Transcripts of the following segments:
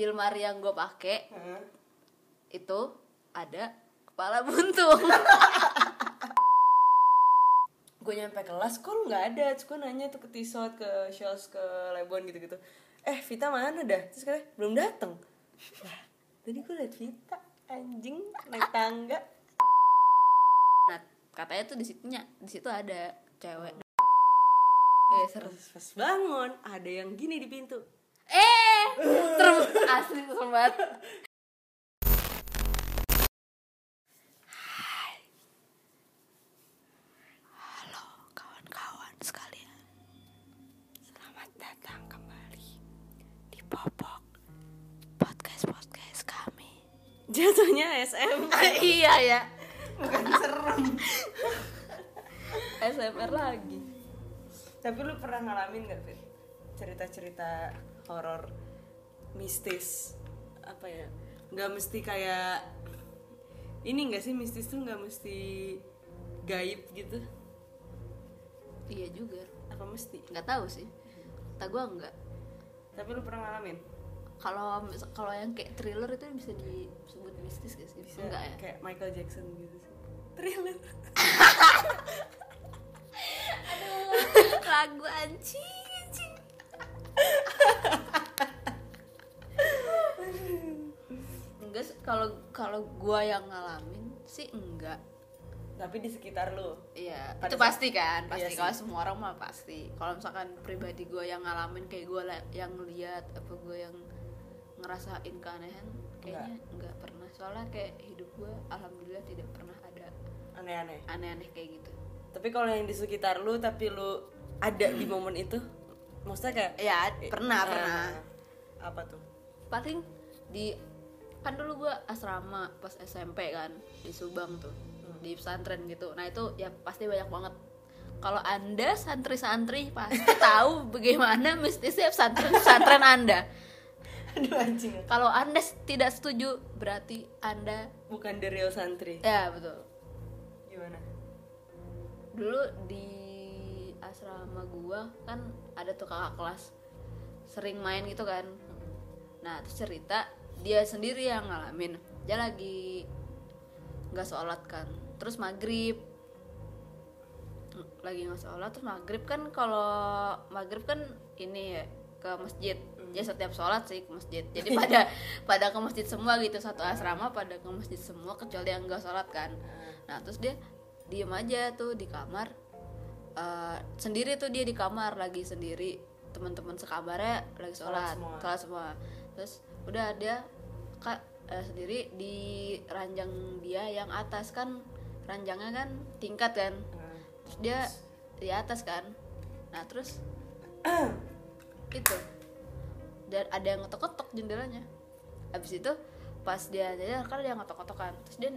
di lemari yang gue pakai Hah? itu ada kepala buntung. Gue nyampe kelas kok lu nggak ada? Terus gue nanya tuh ke Tisot ke Shos ke Lebon gitu gitu eh Vita mana dah? Terus katanya belum datang lah tadi gue liat Vita anjing naik tangga. Nah katanya tuh di situnya di situ ada cewek. Eh serem pas bangun ada yang gini di pintu. Eh serem asli serem banget. Halo kawan-kawan sekalian. Selamat datang kembali di popok podcast podcast kami. Jatuhnya SM iya ya. Bukan serem. SMR lagi. Tapi lu pernah ngalamin gak Fit? cerita-cerita horor mistis. Apa ya? Nggak mesti kayak ini nggak sih mistis tuh nggak mesti gaib gitu? Iya juga. Apa mesti? Nggak tahu sih. Kata gue enggak tapi lu pernah ngalamin? Kalau kalau yang kayak thriller itu bisa disebut mistis gak sih? Bisa enggak ya? kayak Michael Jackson gitu sih. Thriller. Lagu anjing enggak sih, kalau kalau gua yang ngalamin sih enggak tapi di sekitar lu Iya, Pada itu saat- pasti kan, Iya pasti. sih. Kalau semua orang mah pasti. Kalau misalkan pribadi gue yang ngalamin kayak gue yang lihat apa gue yang ngerasain keanehan, kayaknya nggak pernah. Soalnya kayak hidup gue, alhamdulillah tidak pernah ada aneh-aneh aneh-aneh kayak gitu. tapi kalau yang di sekitar lu tapi lu ada di momen itu maksudnya kayak Ya pernah, eh, pernah. apa tuh Paling di kan dulu gue asrama pas SMP kan di Subang tuh di pesantren gitu. Nah itu ya pasti banyak banget. Kalau anda santri-santri pasti tahu bagaimana mistisnya pesantren pesantren anda. aduh anjing Kalau Anda tidak setuju, berarti Anda bukan the real santri ya betul. gimana Dulu di asrama gua kan ada tuh kakak kelas sering main gitu kan. Nah, terus cerita dia sendiri yang ngalamin. Dia lagi nggak sholat kan. Terus maghrib. Lagi nggak sholat terus maghrib kan kalau maghrib kan ini ya ke masjid. Ya setiap sholat sih ke masjid. Jadi pada pada ke masjid semua gitu. Satu asrama pada ke masjid semua kecuali yang nggak sholat kan. Nah terus dia diem aja tuh di kamar. Eh, sendiri tuh dia di kamar lagi sendiri. Teman-teman sekamarnya lagi Sholat sholat semua. sholat semua terus udah dia kak eh, sendiri di ranjang dia yang atas kan ranjangnya kan tingkat kan. Terus dia di atas kan. Nah terus itu. Dan ada yang ngetok-ngetok jendelanya. Habis itu pas dia dia kan dia ngetok-ngetok kan. Terus dia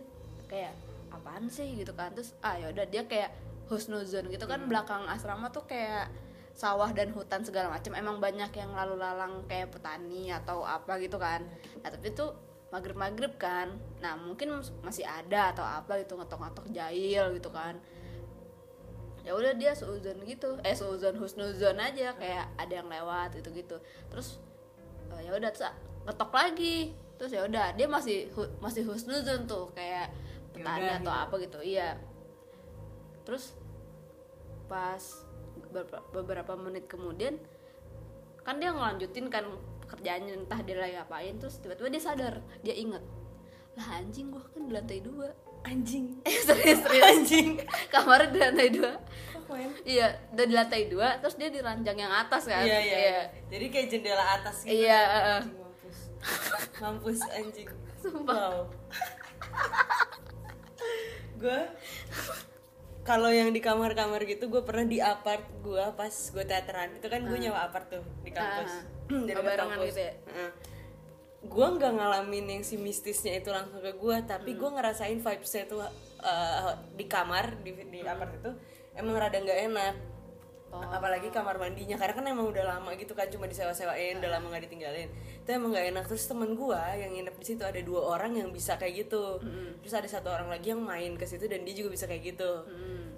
kayak apaan sih? gitu kan. Terus ah yaudah dia kayak husnuzon gitu kan. Belakang asrama tuh kayak sawah dan hutan segala macam emang banyak yang lalu lalang kayak petani atau apa gitu kan. Nah tapi tuh maghrib maghrib kan. Nah mungkin masih ada atau apa gitu ngetok-ngetok jahil gitu kan. Ya udah dia seuzon gitu eh seuzon husnuzon aja kayak ada yang lewat gitu gitu terus eh, ya udah ngetok lagi. Terus ya udah dia masih hu- masih husnuzon tuh kayak petani Yaudah, atau gitu. apa gitu iya. Terus pas beberapa, beberapa menit kemudian kan dia ngelanjutin kan pekerjaannya entah dia lagi ngapain terus tiba-tiba dia sadar dia inget lah anjing gua kan di lantai dua. Anjing. Eh serius serius. Anjing. Kamarnya di lantai dua. Iya, udah di lantai dua, terus dia di ranjang yang atas kan? iya iya iya. jadi kayak jendela atas gitu. Iya, anjing mampus. Mampus anjing. Sumpah. wow. Gue kalau yang di kamar-kamar gitu gue pernah di apart gue pas gue teateran itu kan gue nyewa apart tuh di kampus Ah. Di Oh, dekat barengan kampus. gitu ya? Gue nggak ngalamin yang si mistisnya itu langsung ke gue tapi Hmm. gue ngerasain vibesnya tuh uh, di kamar di, di Hmm. apart itu emang rada nggak enak Oh. apalagi kamar mandinya karena kan emang udah lama gitu kan cuma disewa-sewain udah lama nggak ditinggalin. Itu emang nggak enak. Terus temen gue yang nginep di situ ada dua orang yang bisa kayak gitu. Terus ada satu orang lagi yang main ke situ dan dia juga bisa kayak gitu.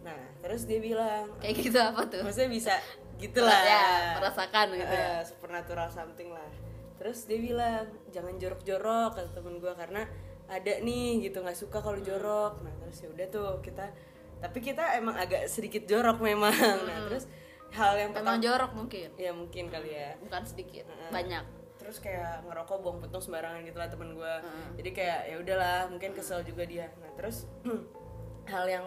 Nah terus dia bilang Kayak gitu apa tuh? maksudnya bisa gitu lah Ya, merasakan gitu ya. Supernatural something lah. Terus dia bilang jangan jorok-jorok kata temen gue karena ada nih gitu nggak suka kalau jorok. Nah terus ya udah tuh kita tapi kita emang agak sedikit jorok memang. Nah terus hal yang emang pertama jorok mungkin? Ya mungkin kali ya. Bukan sedikit banyak. Terus kayak ngerokok buang putung sembarangan gitu lah temen gue jadi kayak ya udahlah mungkin kesel juga dia. Nah terus hal yang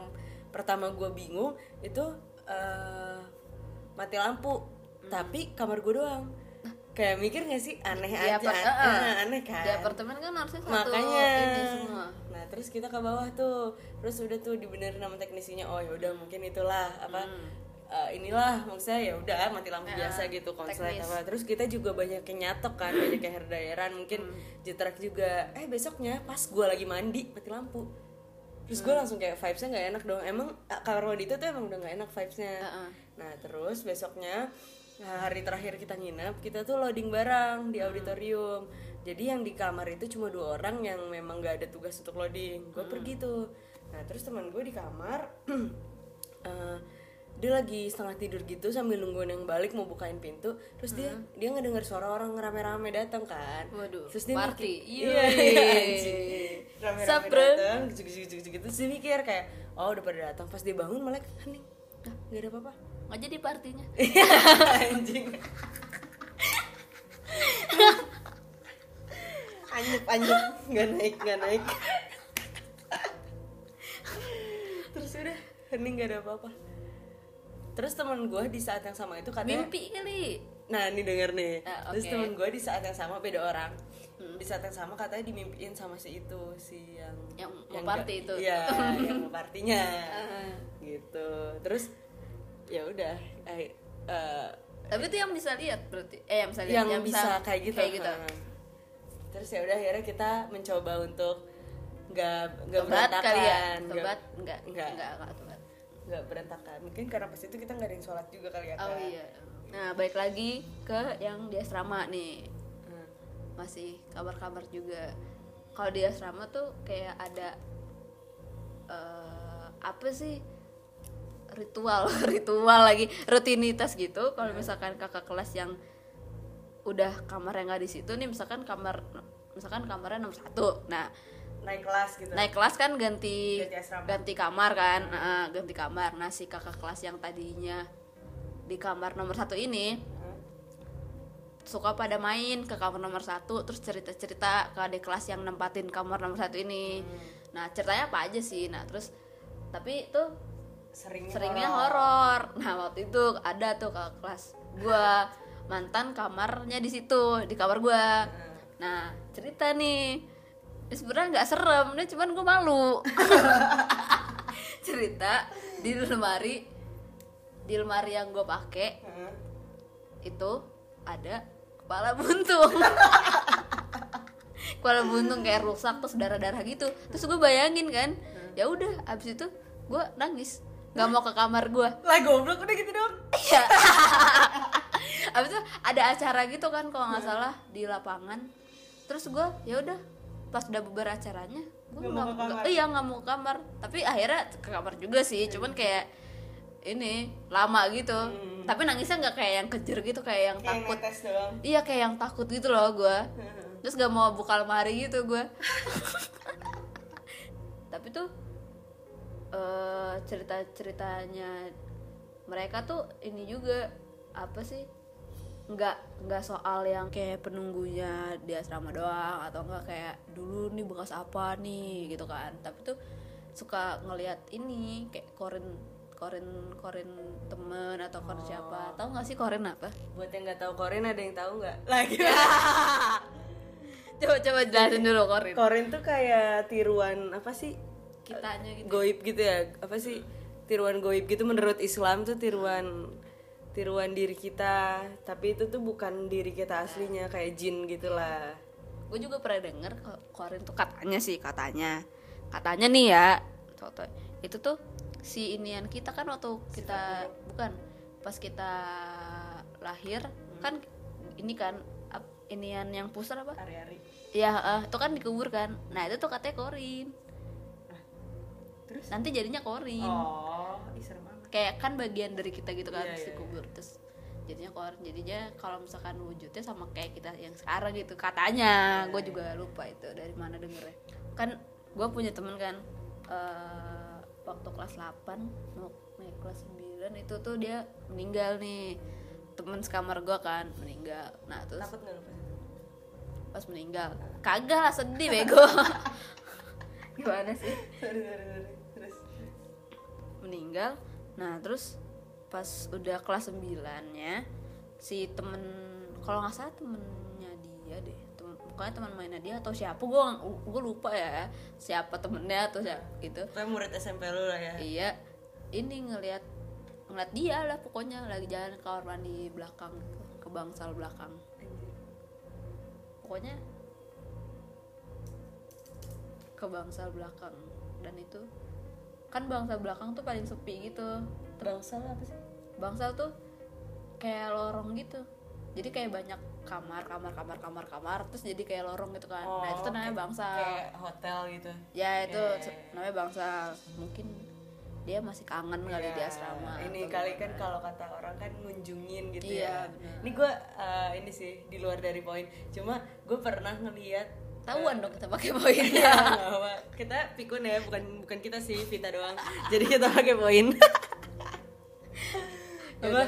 pertama gue bingung itu eh, mati lampu. Tapi kamar gue doang. Kayak mikir gak sih? Aneh Di aja. apart- eh, eh. eh, aneh kan? Di apartemen kan harusnya satu makanya. ini semua. Nah terus kita ke bawah tuh. Terus udah tuh dibenerin sama teknisinya. Oh ya udah mungkin itulah apa Hmm. Eh, inilah maksudnya ya udah mati lampu biasa gitu konslet apa. Terus kita juga banyak yang nyatok kan banyak yang hair dryeran mungkin Hmm. jitrak juga eh besoknya pas gue lagi mandi mati lampu. Terus Hmm. gue langsung kayak vibesnya nggak enak dong. Emang eh, kamar mandi itu tuh emang udah nggak enak vibesnya. Heeh. nah terus besoknya nah, hari terakhir kita nginep kita tuh loading barang di auditorium. Jadi yang di kamar itu cuma dua orang yang memang nggak ada tugas untuk loading. Gue pergi tuh. Nah terus teman gue di kamar eh, dia lagi setengah tidur gitu sambil nungguin yang balik mau bukain pintu terus dia dia ngedenger suara orang rame-rame datang kan. Waduh, terus dia party. mikir- Iya. iya iya, anjing. rame-rame datang gitu gitu terus dia mikir kayak oh udah pada datang pas dia bangun malah hening ah nggak ada apa-apa. Nggak jadi partinya. Anjing. Anjuk anjuk nggak naik nggak naik. Terus udah hening nggak ada apa-apa terus teman gue di saat yang sama itu katanya mimpi kali. Nah ini denger nih. Ah, terus oke. temen gue di saat yang sama beda orang. Di saat yang sama katanya dimimpiin sama si itu si yang Yang mau party nggak- itu. iya yang mau partinya. Gitu. Terus ya udah eh, eh, tapi itu yang bisa lihat berarti. Eh yang bisa lihat yang, bisa, kayak gitu, kayak gitu. Heeh. terus ya udah akhirnya kita mencoba untuk nggak nggak berantakan kali ya? nggak- tobat enggak nggak. Enggak enggak tobat nggak berantakan. Mungkin karena pas itu kita nggak ada yang sholat juga kali ya oh iya. Nah balik lagi ke yang di asrama nih. Hmm. masih kabar-kabar juga. Kalau di asrama tuh kayak ada eh, apa sih? Ritual ritual lagi. Rutinitas gitu. Kalau misalkan kakak kelas yang udah kamarnya nggak di situ nih misalkan kamar misalkan kamarnya nomor satu. Nah naik kelas gitu. Naik kelas kan ganti Ganti asrama. ganti kamar kan? Nah, ganti kamar. Nah si kakak kelas yang tadinya di kamar nomor satu ini Heeh. suka pada main ke kamar nomor satu terus cerita cerita ke adik kelas yang nempatin kamar nomor satu ini. Nah ceritanya apa aja sih? Nah terus tapi itu seringnya, seringnya horor. nah waktu itu ada tuh kakak kelas gua. Mantan kamarnya di situ di kamar gua. Nah cerita nih sebenarnya nggak serem ini cuman gue malu. Cerita di lemari di lemari yang gue pakai itu ada kepala buntung. Kepala buntung kayak rusak terus darah darah gitu. Terus gue bayangin kan ya udah abis itu gue nangis. Nggak mau ke kamar gue lah goblok udah gitu dong. Iya. Abis itu ada acara gitu kan kalau nggak salah di lapangan. Terus gue ya udah pas udah bubar acaranya gue Nggak nggak mau ke kamar. nggak- iya nggak mau ke kamar. Tapi akhirnya ke kamar juga sih cuman kayak ini lama gitu. Tapi nangisnya nggak kayak yang kejer gitu kayak yang kayak takut. doang. Iya kayak yang takut gitu loh gue terus gak mau buka lemari gitu gue tapi tuh eh cerita ceritanya mereka tuh ini juga apa sih nggak nggak soal yang kayak penunggunya di asrama doang atau enggak kayak dulu nih bekas apa nih? gitu kan. Tapi tuh suka ngelihat ini kayak korin korin korin temen atau korin siapa. Tahu nggak sih korin apa? Buat yang nggak tahu Korin ada yang tahu nggak? Lagi. Coba coba jelasin dulu korin Korin tuh kayak tiruan apa sih? Kitanya gitu goib gitu ya? Apa sih? Tiruan goib gitu menurut Islam tuh tiruan tiruan diri kita tapi itu tuh bukan diri kita aslinya kayak jin gitulah. Gue juga pernah denger korin tuh katanya sih katanya. Katanya nih ya contoh itu tuh si inian kita kan waktu kita bukan pas kita lahir kan ini kan inian yang pusar apa? Hari-hari. Ya eh, itu kan dikubur kan. Nah itu tuh katanya korin. Terus? Nanti jadinya korin. Oh ih serem kayak kan bagian dari kita gitu kan Iya, terus iya, dikubur terus jadinya korin jadinya kalau misalkan wujudnya sama kayak kita yang sekarang gitu. Katanya gue juga lupa itu dari mana dengernya. Kan gue punya temen kan eh, waktu kelas 8 mau naik kelas 9 itu tuh dia meninggal nih. Temen sekamar gue kan meninggal. Nah terus takut nggak pas meninggal kagak lah sedih bego. Gimana sih? Sorry sorry sorry. Terus. Meninggal nah terus pas udah kelas 9 nya si temen kalau nggak salah temennya dia deh temen, pokoknya teman mainnya dia atau siapa gue gue lupa ya siapa temennya atau siapa gitu. Kayak murid SMP lu lah ya. Iya ini ngelihat ngeliat dia lah pokoknya lagi jalan ke kamar mandi belakang ke bangsal belakang. Pokoknya ke bangsal belakang dan itu kan bangsal belakang tuh paling sepi gitu Bangsal apa sih? bangsal tuh kayak lorong gitu jadi kayak banyak kamar kamar kamar kamar kamar terus jadi kayak lorong gitu kan nah itu tuh namanya bangsal Kayak hotel gitu ya itu namanya bangsal mungkin dia masih kangen kali di Iya, asrama Ini kali kan kalau kata orang kan ngunjungin gitu Iya, ya. benar. Ini gue ini sih di luar dari poin. Cuma gue pernah ngeliat tahuan dong kita pakai poinnya bahwa kita pikun ya, bukan bukan kita sih Vita doang. Jadi kita pakai poin. Apa?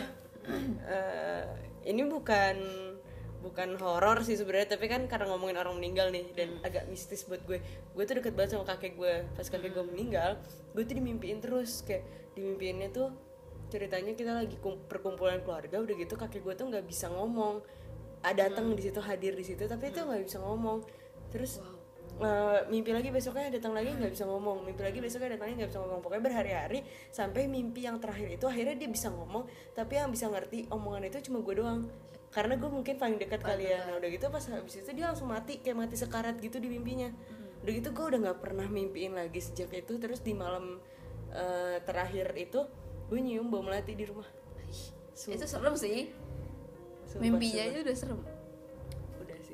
Eh, ini bukan bukan horor sih sebenarnya tapi kan karena ngomongin orang meninggal nih dan agak mistis buat gue. Gue tuh deket banget sama kakek gue. Pas kakek gue meninggal gue tuh dimimpiin terus. Kayak dimimpiinnya tuh ceritanya kita lagi kum- perkumpulan keluarga udah gitu kakek gue tuh nggak bisa ngomong. Ada datang di situ hadir di situ tapi itu nggak bisa ngomong terus eh, mimpi lagi besoknya datang lagi nggak bisa ngomong. Mimpi lagi besoknya datang lagi nggak bisa ngomong. Pokoknya berhari-hari sampai mimpi yang terakhir itu akhirnya dia bisa ngomong tapi yang bisa ngerti omongan itu cuma gue doang. Karena gue mungkin paling dekat kali ya nah udah gitu pas habis itu dia langsung mati kayak mati sekarat gitu di mimpinya. Udah gitu gue udah nggak pernah mimpiin lagi sejak itu. Terus di malam eh, terakhir itu gue nyium bau melati di rumah. Itu serem sih. Sumpah, mimpinya sumpah. aja udah serem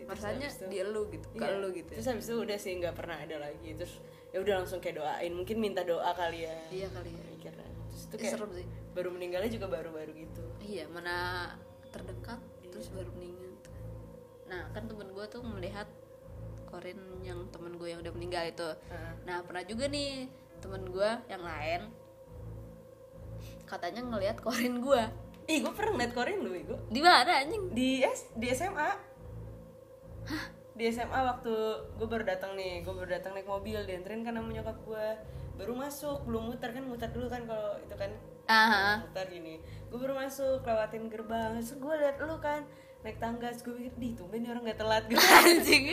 terus itu- di elu gitu ke Iya. elu gitu ya. terus habis itu udah sih nggak pernah ada lagi. Terus ya udah langsung kayak doain mungkin minta doa kali ya. Iya kali ya. Mikirnya terus itu kayak serem sih. baru meninggalnya juga baru-baru gitu. Iya mana terdekat terus baru meninggal. Nah kan temen gue tuh melihat korin yang temen gue yang udah meninggal itu. Heeh. nah pernah juga nih temen gue yang lain katanya ngelihat korin gue ih gue pernah ngeliat korin lu gue di mana anjing? Di S di SMA di SMA waktu gue baru datang nih gue baru datang naik mobil dianterin kan sama nyokap gue baru masuk belum muter kan muter dulu kan kalau itu kan. Ah muter gini. Gue baru masuk lewatin gerbang terus gue liat lu kan naik tangga terus gue pikir di tumben nih orang gak telat gitu. Anjing.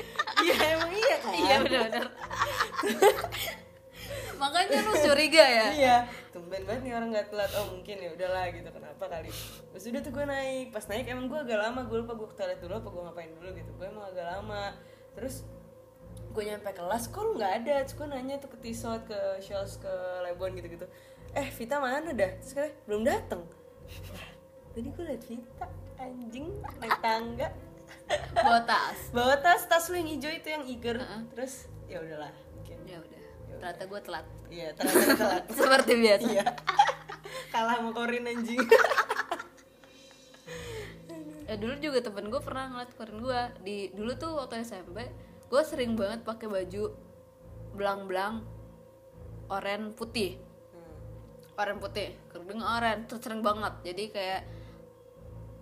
Iya emang iya kan? Iya benar-benar makanya lu curiga ya? Iya. Tumben banget nih orang nggak telat. Oh mungkin ya udahlah gitu. Kenapa kali? Terus udah tuh gue naik. Pas naik emang gue agak lama. Gue lupa gue ke toilet dulu apa gue ngapain dulu gitu. Gue emang agak lama. Terus gue nyampe kelas kok lu nggak ada? Terus gue nanya tuh ke Tisot ke Shos ke Lebon gitu gitu eh Vita mana dah? Terus katanya belum dateng. Tadi gue liat Vita anjing naik tangga. Bawa tas. Bawa tas. Tas lu yang hijau itu yang eager. Heeh. terus ya udahlah mungkin. Ya udah ternyata gue telat. Iya ternyata telat. Seperti biasa. Iya. Kalah sama Korin anjing. ya dulu juga temen gue pernah ngeliat korin gue di dulu tuh waktu SMP gue sering banget pakai baju belang-belang oranye putih. Oranye putih kerudung oranye tuh sering banget. Jadi kayak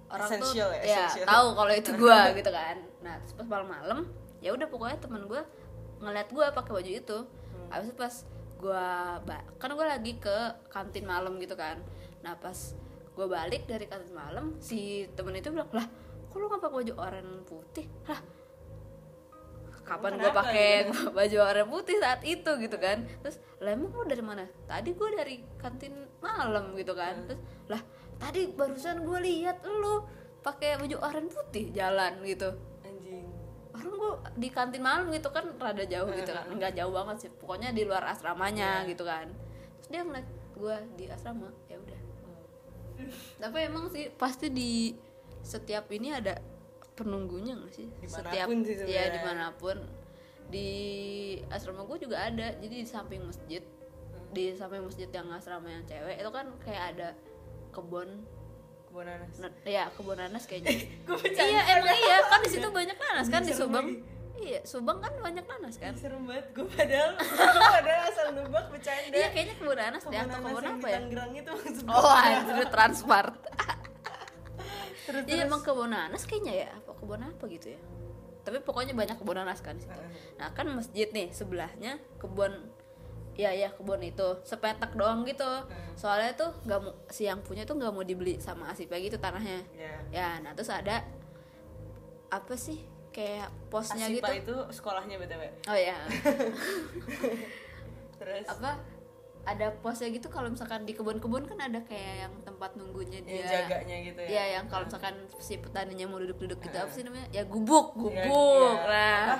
orang Essential tuh ya, ya tahu kalau itu gue gitu kan. Nah terus pas malam-malam ya udah pokoknya temen gue ngeliat gue pakai baju itu habis itu pas gue kan gue lagi ke kantin malam gitu kan. Nah pas gue balik dari kantin malam si temen itu bilang lah kok lu nggak pakai baju oranye putih? Lah kapan gue pakai baju oranye putih saat itu? Gitu kan. Terus lah emang lu dari mana? Tadi gue dari kantin malam gitu kan. Terus lah tadi barusan gue lihat lu pakai baju oranye putih jalan gitu Orang gue di kantin malam gitu kan rada jauh gitu kan. Nggak jauh banget sih pokoknya di luar asramanya gitu kan. Terus dia ngeliat gue di asrama ya udah. Tapi emang sih pasti di setiap ini ada penunggunya nggak sih? Di mana pun setiap sih ya di mana pun. Di asrama gue juga ada jadi di samping masjid di samping masjid yang asrama yang cewek itu kan kayak ada kebun kebun nanas. N- ya kebun nanas kayaknya iya emang iya kan di situ banyak nanas kan di Subang. iya Subang kan banyak nanas kan? Serem banget. Gue padahal gue padahal asal nebak bercanda. Iya kayaknya kebun nanas deh atau kebun apa ya? Tangerang itu maksud oh anjir transport terus. Iya emang kebun nanas kayaknya ya apa kebun apa gitu ya? Tapi pokoknya banyak kebun nanas kan di situ. Nah kan masjid nih sebelahnya kebun ya ya kebun itu. Sepetak doang gitu. Soalnya tuh nggak mau si yang punya tuh nggak mau dibeli sama Asipa gitu tanahnya. Ya ya nah terus ada apa sih? Kayak posnya Asipa gitu. itu sekolahnya btw oh ya terus? Apa? Ada posnya gitu kalau misalkan di kebun-kebun kan ada kayak yang tempat nunggunya yang dia. jaganya gitu ya? Iya yang kalau misalkan si petaninya mau duduk-duduk gitu apa sih namanya? Ya gubuk, Ya, gubuk. ya, Nah, apa,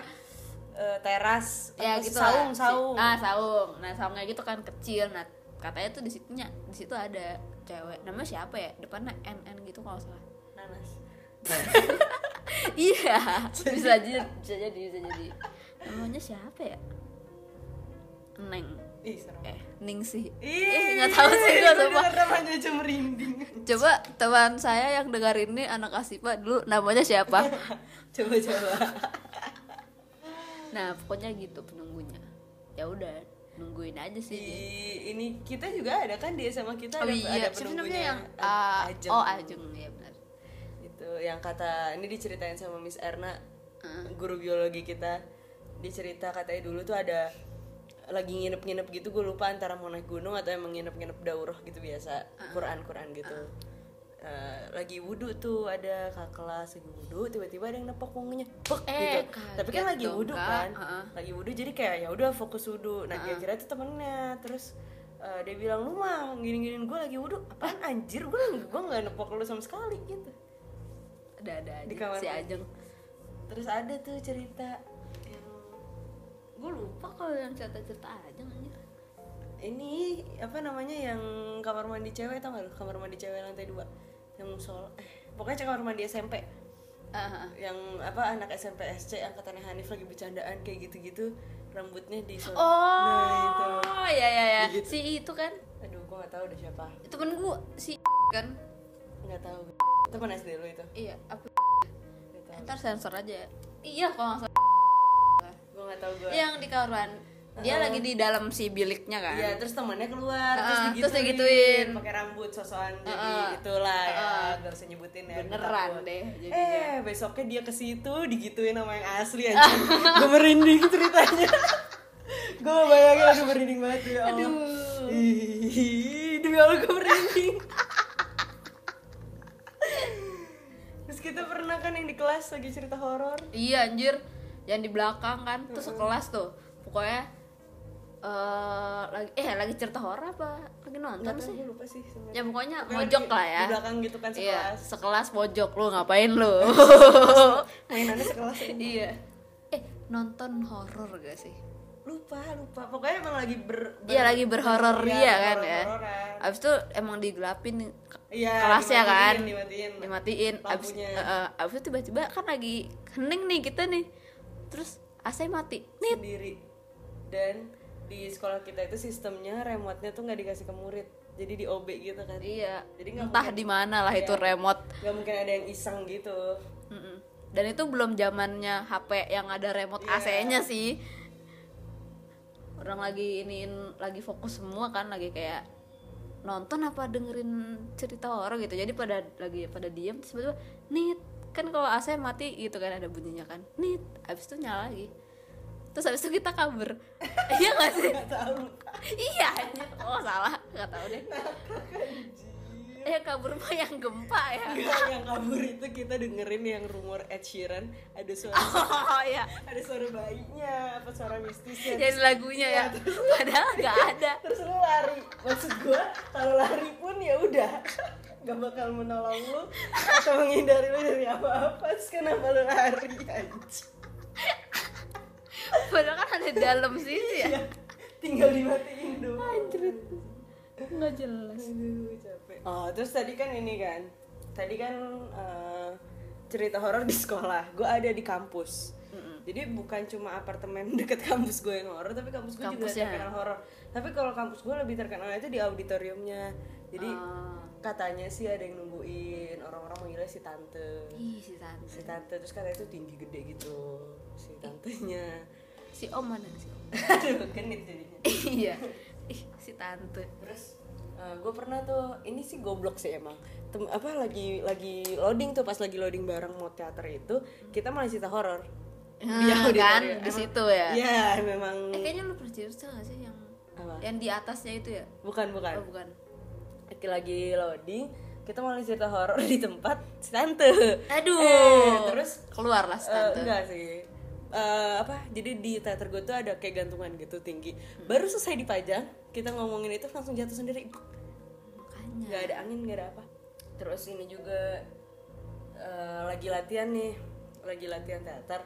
eh, teras ya apa, gitu saung lah. saung Ah, saung. Nah, saungnya gitu kan kecil. Nah, katanya tuh di situnya di situ ada cewek. Namanya siapa ya? Depannya NN gitu kalau salah. nanas iya, bisa jadi bisa jadi bisa jadi. Namanya siapa ya? Neng. ih serem Eh, Ning sih. Ih, Eh, nggak tahu sih gua denger namanya merinding Coba teman saya yang dengar ini anak Asipa dulu namanya siapa? coba coba Nah, pokoknya gitu penunggunya. Ya udah, nungguin aja di sih. dia. ini kita juga ada kan di SMA kita Oh ada, iya, ada penunggunya yang ah, Ajeng. oh Ajeng ya benar. itu yang kata ini diceritain sama Miss Erna Heeh. guru biologi kita dicerita katanya dulu tuh ada lagi nginep-nginep gitu gue lupa antara mau naik gunung atau emang nginep-nginep daurah gitu biasa Quran Quran gitu Eh, lagi wudhu tuh ada kakak kelas lagi wudhu tiba-tiba ada yang nepok punggungnya Bek, Eh, gitu. Tapi kan lagi wudhu kan? Heeh. lagi wudhu jadi kayak ya udah fokus wudhu nah dia kira itu temennya terus eh, dia bilang lu mah gini-giniin gue lagi wudhu apaan anjir? Gue gue nggak nepok lu sama sekali gitu. Ada ada aja Di kamar si. Ajeng. terus ada tuh cerita yang Gue lupa kalau yang cerita-cerita Ajeng anjir. ini apa namanya yang kamar mandi cewek tau gak lu? Kamar mandi cewek lantai dua yang musola eh pokoknya kamar mandi SMP Ah, ah. yang apa anak SMP SC angkatannya Hanif lagi bercandaan kayak gitu-gitu rambutnya di Oh, nah itu ya ya ya. Gitu. Si itu kan aduh gua nggak tahu deh siapa temen gue si kan. nggak tahu teman SD lu itu Iya, tahu ntar sensor aja. Iya, kalau nggak salah. gua nggak tahu gua Yang di karuan dia lagi di dalam si biliknya kan. Iya, terus temannya keluar, Heeh, terus terus digituin, digituin. pakai rambut sosokan jadi Heeh. itulah ya, gak usah nyebutin ya. Beneran takut. deh jadinya. Eh, besoknya dia ke situ digituin sama yang asli aja. gue merinding ceritanya. gue bayangin aduh merinding banget ya Allah. Aduh. Ih, demi Allah gue merinding. Terus kita pernah kan yang di kelas lagi cerita horor. Iya anjir, yang di belakang kan, tuh sekelas tuh, pokoknya eh lagi eh lagi cerita horor apa lagi nonton Nggak sih? lupa sih. Ya pokoknya Pokoknya mojok lagi lah ya. Di belakang gitu kan Iya, sekelas. sekelas pojok lu ngapain lu? Mainannya sekelas ya. iya. Eh nonton horor gak sih? lupa lupa pokoknya emang lagi ber, ber- Iya lagi berhoror iya, dia kan ya. Abis itu emang digelapin iya kelasnya kan, dimatiin, dimatiin. dimatiin. Abis, eh, eh, abis itu tiba-tiba kan lagi hening nih kita nih, terus AC mati. Nih sendiri dan di sekolah kita itu sistemnya remote-nya tuh nggak dikasih ke murid jadi di OB gitu kan Iya. Jadi nggak Entah di mana lah itu Iya. remote. nggak mungkin ada yang iseng gitu. Dan itu belum zamannya HP yang ada remote Iya. AC-nya sih. Orang lagi iniin lagi fokus semua kan lagi kayak nonton apa dengerin cerita horor gitu. Jadi pada lagi pada diam terus tiba-tiba nit kan kalau AC mati gitu kan ada bunyinya kan. Nit habis itu nyala lagi. Terus habis itu kita kabur. iya gak sih? nggak tahu iya anjir. Oh salah, nggak tahu deh. Eh kabur mah yang gempa ya. Nggak, yang kabur itu kita dengerin yang rumor Ed Sheeran ada suara Oh iya. ada suara bayinya apa suara mistisnya Jadi lagunya ya. Padahal nggak ada. terus lu lari maksud gua kalau lari pun ya udah gak bakal menolong lu atau menghindari lu dari apa-apa terus kenapa lu lari anjing Padahal kan ada dalam situ ya. Ya, tinggal dimatiin doang Anjir. Nggak jelas. Aduh, capek. Oh, terus tadi kan ini kan. Tadi kan eh, cerita horor di sekolah. Gue ada di kampus. Jadi bukan cuma apartemen deket kampus gue yang horor, tapi kampus gue juga Kampusnya. terkenal horor. Tapi kalau kampus gue lebih terkenal itu di auditoriumnya. Jadi Ah. katanya sih ada yang nungguin orang-orang manggilnya si tante ih si tante si tante terus katanya itu tinggi gede gitu si tantenya si om mana si om? Aduh genit jadinya. Iya. Ih si tante. Terus gue pernah tuh ini sih goblok sih emang. Tem apa lagi lagi loading tuh pas lagi loading bareng mau teater itu kita malah cerita horor. Hmm, Di kan? di situ ya? Iya memang. Eh kayaknya lu pernah cerita gak sih yang apa? yang di atasnya itu ya? Bukan bukan. Oh bukan. Lagi- lagi loading kita malah cerita horor di tempat si tante. Aduh. Eh, terus keluar lah si Eh, tante. enggak sih Eh, apa jadi di teater gue tuh ada kayak gantungan gitu tinggi. Baru selesai dipajang kita ngomongin itu langsung jatuh sendiri. Makanya. Nggak ada angin nggak ada apa. Terus ini juga eh, lagi latihan nih lagi latihan teater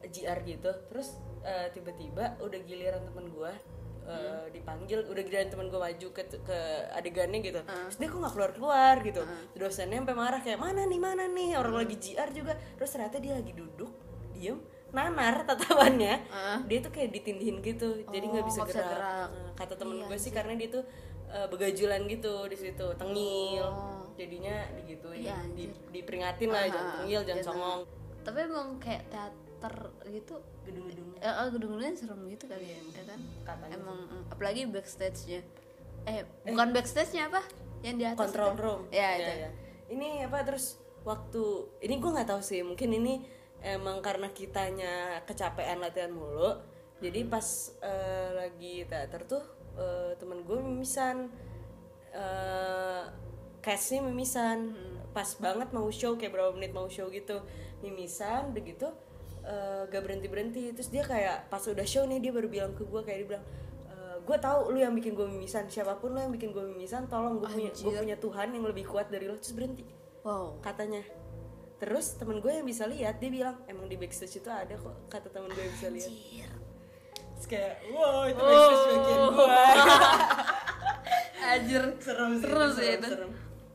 GR gitu. Terus eh, tiba-tiba udah giliran temen gue eh, dipanggil udah giliran temen gue maju ke ke adegannya gitu. Terus dia kok nggak keluar keluar gitu dosennya sampai marah kayak mana nih mana nih? Orang lagi GR juga. Terus ternyata dia lagi duduk diem nanar tatapannya dia tuh kayak ditindihin gitu jadi nggak Oh, bisa bisa gerak, gerak. Nah, kata temen gue sih karena dia tuh eh, begajulan gitu di situ tengil. Oh. jadinya digituin Iya, di, diperingatin lah jangan tengil jangan jangan. songong. Tapi emang kayak teater gitu gedung-gedung. Eh, eh, gedung-gedungnya serem gitu kali ya, ya kan? Katanya emang mm, apalagi backstage-nya. Eh bukan backstage-nya apa? Yang di atas control itu? room. Ya Iya, itu. iya. ini apa terus waktu ini gue nggak tahu sih mungkin ini emang karena kitanya kecapean latihan mulu jadi pas eh, lagi teater tuh eh, temen gue mimisan. Eh cashnya mimisan. Pas banget mau show kayak berapa menit mau show gitu. Mimisan begitu eh, gak berhenti berhenti terus dia kayak pas udah show nih dia baru bilang ke gue kayak dia bilang gue tahu lu yang bikin gue mimisan. Siapa pun lu yang bikin gue mimisan tolong gue punya gue punya Tuhan yang lebih kuat dari lu. Terus berhenti. Wow. Katanya terus temen gue yang bisa lihat dia bilang emang di backstage itu ada kok kata temen gue yang bisa lihat terus kayak wow itu backstage bagian gue Anjir. serem sih sih serem, itu. serem.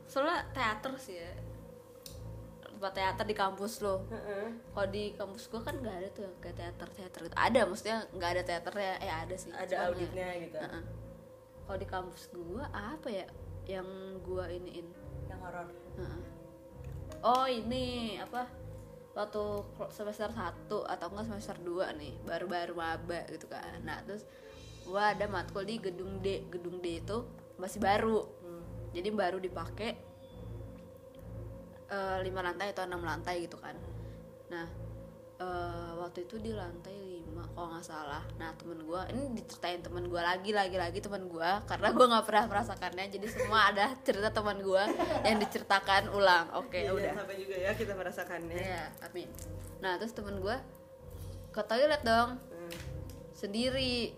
Soalnya teater sih ya. Tempat teater di kampus lo. Heeh. Kalau di kampus gua kan nggak ada tuh kayak teater teater gitu. Ada maksudnya nggak ada teaternya. Eh ada sih. ada cuman ya- auditnya gitu Heeh. Kalau di kampus gua apa ya yang gua iniin? yang horor Heeh. Oh ini apa? Waktu semester 1 atau enggak semester 2 nih, baru-baru maba gitu kan. Nah, terus gua ada matkul di gedung D. Gedung D itu masih baru. Jadi baru dipakai eh, lima lantai atau enam lantai gitu kan. Nah, eh, waktu itu di lantai 5 kalau nggak salah. Nah, temen gua ini diceritain temen gua lagi lagi lagi temen gua karena gua nggak pernah merasakannya. Jadi semua ada cerita teman gua yang diceritakan ulang. Oke, Iya, udah. sampai juga ya kita merasakannya Iya, amin. Nah, terus temen gue ke toilet dong, Hmm. sendiri.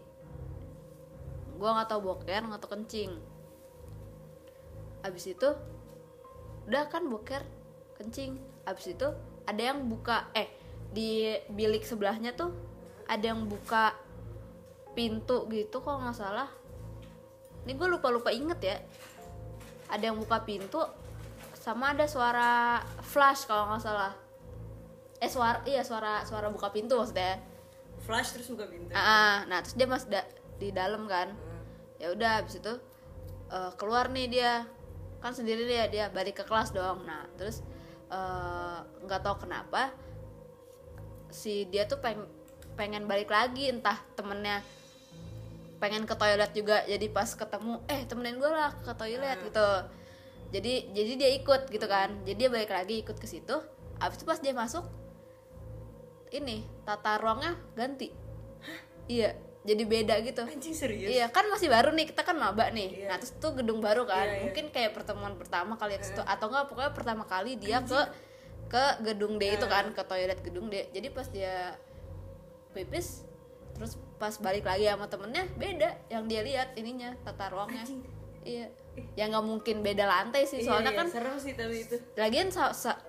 Gue nggak tahu boker, nggak tahu kencing. Abis itu, udah kan boker, kencing. Abis itu ada yang buka, eh di bilik sebelahnya tuh ada yang buka pintu gitu kalau nggak salah. Ini gue lupa lupa inget ya. Ada yang buka pintu, sama ada suara flash kalau nggak salah. Eh suara iya suara suara buka pintu maksudnya. Flash terus buka pintu. Ah, ah. nah terus dia masih da- di dalam kan. Ya udah habis itu eh, keluar nih dia. Kan sendiri dia dia balik ke kelas dong. Nah terus eh, nggak tahu kenapa si dia tuh peng pengen balik lagi entah temennya pengen ke toilet juga. Jadi pas ketemu eh temenin gue lah ke toilet gitu. Jadi jadi dia ikut gitu kan. Jadi dia balik lagi ikut ke situ. Abis itu pas dia masuk ini tata ruangnya ganti. Iya jadi beda gitu. Anjing serius? Iya kan masih baru nih kita kan maba nih. Iya. Nah terus tuh gedung baru kan. Iya, iya. Mungkin kayak pertemuan pertama kali ke situ atau enggak pokoknya pertama kali dia ke ke gedung D itu kan ke toilet gedung D. Jadi pas dia pipis terus pas balik lagi sama temennya beda yang dia lihat ininya tata ruangnya. Iya. Ya nggak mungkin beda lantai sih Iya, soalnya iya, kan serem sih tapi itu. lagian sa- sa-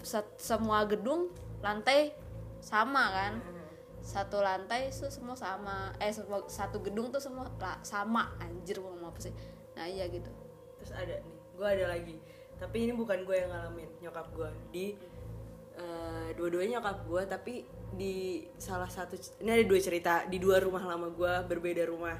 sa- semua gedung lantai sama kan. Satu lantai itu semua sama. Eh semua satu gedung tuh semua la- sama. Anjir ngomong apa sih? Nah iya gitu. Terus ada nih gue ada lagi. Tapi ini bukan gue yang ngalamin nyokap gue di eh, dua-duanya nyokap gue tapi di salah satu ini ada dua cerita di dua rumah lama gue berbeda rumah.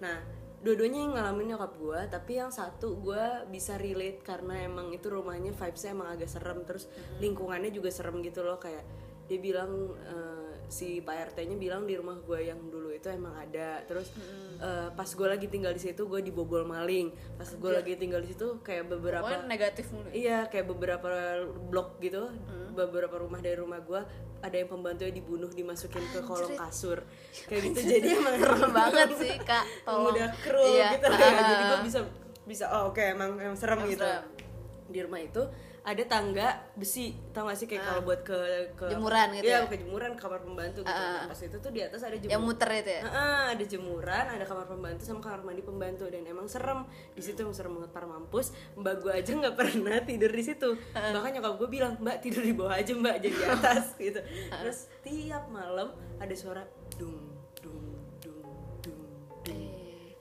Nah dua-duanya yang ngalamin nyokap gue tapi yang satu gue bisa relate karena emang itu rumahnya vibesnya emang agak serem terus lingkungannya juga serem gitu loh kayak dia bilang eh, si pak rt nya bilang di rumah gue yang dulu itu emang ada terus eh, pas gue lagi tinggal di situ gue dibobol maling pas gue lagi tinggal di situ kayak beberapa pokoknya negatif mulu ya. Iya, kayak beberapa blok gitu, beberapa rumah dari rumah gua ada yang pembantunya dibunuh dimasukin ke kolong kasur. Kayak gitu. Jadi emang serem banget sih kak tolong udah kru Iya. gitu ya. Jadi gua bisa bisa oh oke emang emang serem gitu. serem. Di rumah itu ada tangga besi, tau gak sih kayak kalau buat ke ke Jemuran gitu Iya, ya? ke jemuran kamar pembantu gitu. Nah, pas itu tuh di atas ada jemuran. yang muter itu ya Heeh, ada jemuran, ada kamar pembantu sama kamar mandi pembantu dan emang serem di situ emang serem banget para mampus. Mbak gue aja nggak pernah tidur di situ. Bahkan nyokap gue bilang Mbak tidur di bawah aja Mbak jadi di atas gitu. Terus tiap malam ada suara dung dung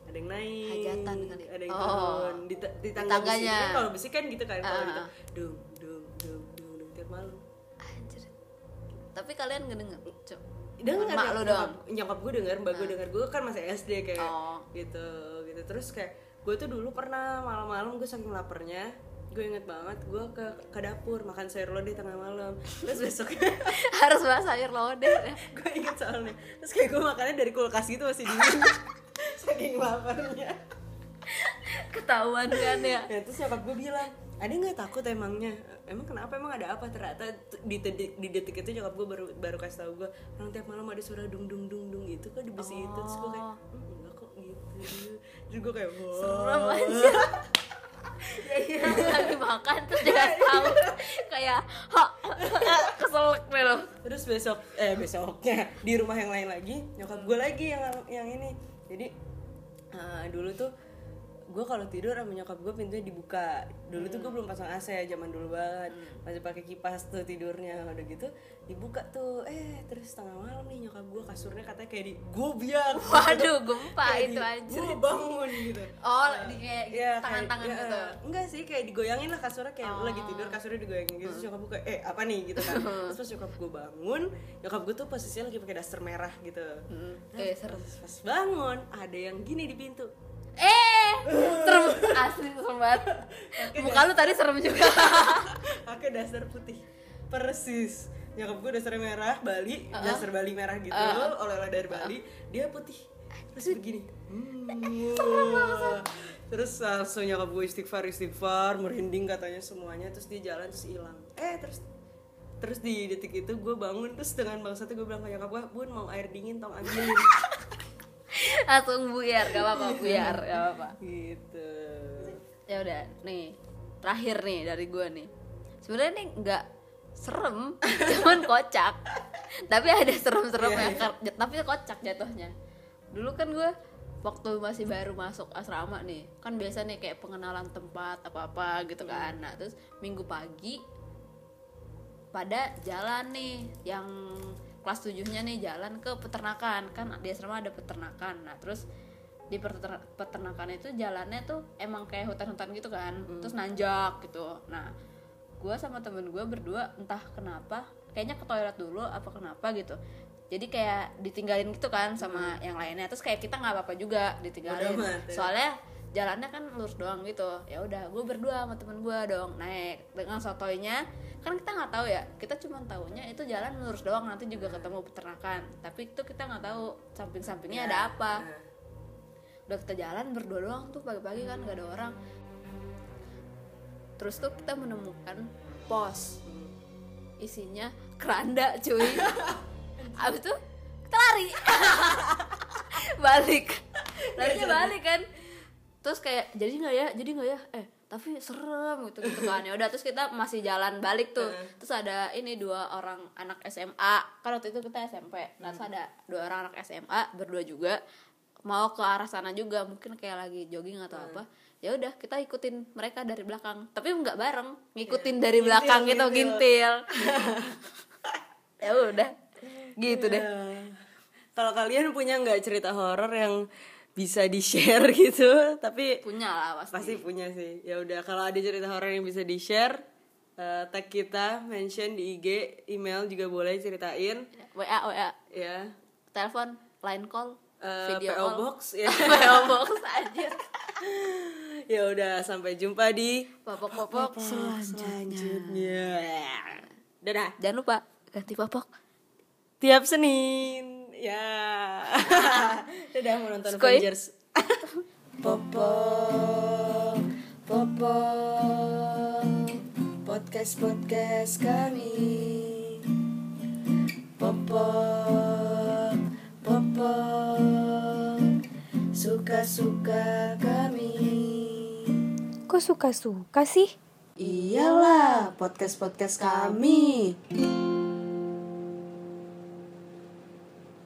Ada yang naik, Hajatan kali. ada yang Oh. turun di, di tangga besi tangganya. kan kalau besi kan gitu kan kalau Ah. gitu dung dung dung dung dung tiap malam. anjir tapi kalian ngedenger Cuk. dengar mak lo doang nyokap, gue denger mbak gue denger gue kan masih SD kayak Oh. gitu gitu terus kayak gue tuh dulu pernah malam-malam gue saking laparnya gue inget banget gue ke ke dapur makan sayur lodeh tengah malam terus besoknya harus bahas sayur lodeh ya. gue inget soalnya terus kayak gue makannya dari kulkas gitu masih dingin saking laparnya. Ketahuan kan ya? Ya terus nyokap gue bilang ada nggak takut emangnya? Emang kenapa? Emang ada apa? Ternyata di, di, di detik itu nyokap gue baru baru kasih tau gue orang tiap malam ada suara dung dung dung dung gitu kok di besi itu. Terus gue kayak "Hmm, enggak kok gitu. Terus gue kayak wah. Serem aja. Iya. lagi makan terus dia tahu kayak ha keselak deh lo. Terus besok eh besoknya di rumah yang lain lagi nyokap gue lagi yang yang ini. Jadi eh, dulu tuh gue kalau tidur sama nyokap gue pintunya dibuka. Dulu tuh gue belum pasang AC ya zaman dulu banget. Masih pakai kipas tuh tidurnya udah gitu dibuka tuh. Eh terus tengah malam nih nyokap gue kasurnya katanya kayak di gue biar waduh gempa itu anjir. gue bangun gitu. Oh di kayak Iya, tangan-tangan kayak- gitu. ya, enggak sih kayak digoyangin lah kasurnya kayak lu lagi tidur kasurnya digoyangin gitu. Terus nyokap gue kayak eh apa nih? gitu kan. Terus pas nyokap gue bangun nyokap gue tuh posisinya lagi pakai daster merah gitu. Eh serem pas, pas bangun ada yang gini di pintu. Eh serem. Asli serem banget. Muka lu tadi serem juga. Pakai daster putih. Persis. Nyokap gue daster merah Bali. Daster Bali merah gitu. Oleh-oleh dari Bali. Dia putih. Terus begini. Hmm, terus langsung nyokap gue istighfar istighfar merinding katanya semuanya. Terus dia jalan terus hilang. Eh terus terus di detik itu gue bangun. Terus dengan bangsatnya gue bilang ke nyokap gue bun mau air dingin tong ambilin langsung buyar gak apa-apa buyar gak apa-apa. Gitu. Ya udah nih terakhir nih dari gue nih. Sebenarnya nih nggak serem cuman kocak. Tapi ada serem-serem Iya, ya kar- tapi kocak jatuhnya. Dulu kan gue waktu masih baru masuk asrama nih kan biasa nih kayak pengenalan tempat apa apa gitu kan. Nah terus minggu pagi pada jalan nih yang kelas tujuhnya nih jalan ke peternakan. Kan di asrama ada peternakan. Nah terus di peterna- peternakan itu jalannya tuh emang kayak hutan-hutan gitu kan. Terus nanjak gitu. Nah gue sama temen gue berdua entah kenapa kayaknya ke toilet dulu apa kenapa gitu. Jadi kayak ditinggalin gitu kan sama yang lainnya. Terus kayak kita nggak apa-apa juga ditinggalin. Ya. soalnya jalannya kan lurus doang gitu. Ya udah gue berdua sama temen gue dong naik. Dengan sotoynya kan kita nggak tahu ya. Kita cuma tahunya itu jalan lurus doang nanti juga ketemu peternakan. Tapi itu kita nggak tahu samping-sampingnya ada apa. Nah, udah kita jalan berdua doang tuh pagi-pagi kan gak ada orang. Terus tuh kita menemukan pos. Isinya keranda cuy. Abis itu kita lari. Balik. Larinya balik kan terus kayak jadi nggak ya? Jadi nggak ya? Eh tapi serem gitu gitu kan. Ya udah terus kita masih jalan balik tuh. Terus ada ini dua orang anak SMA kan waktu itu kita SMP nah terus ada dua orang anak SMA berdua juga. Mau ke arah sana juga mungkin kayak lagi jogging atau apa. Ya udah kita ikutin mereka dari belakang. Tapi nggak bareng ngikutin dari belakang gitu gintil ya udah gitu deh. Ya. Kalau kalian punya nggak cerita horor yang bisa di share gitu, tapi punya lah pasti, pasti punya sih. Ya udah kalau ada cerita horor yang bisa di share, eh, tag kita, mention di IG, email juga boleh ceritain. WA WA Ya, telepon line call eh, Video PO call. box ya. PO box aja ya udah sampai jumpa di popok-popok selanjutnya. Dadah. Jangan lupa ganti popok. Tiap Senin ya. Dadah mau nonton Skoy. Avengers. Popok Popok podcast podcast kami. Popok Popok suka suka kami. Kok suka-suka sih? Iyalah, podcast-podcast kami.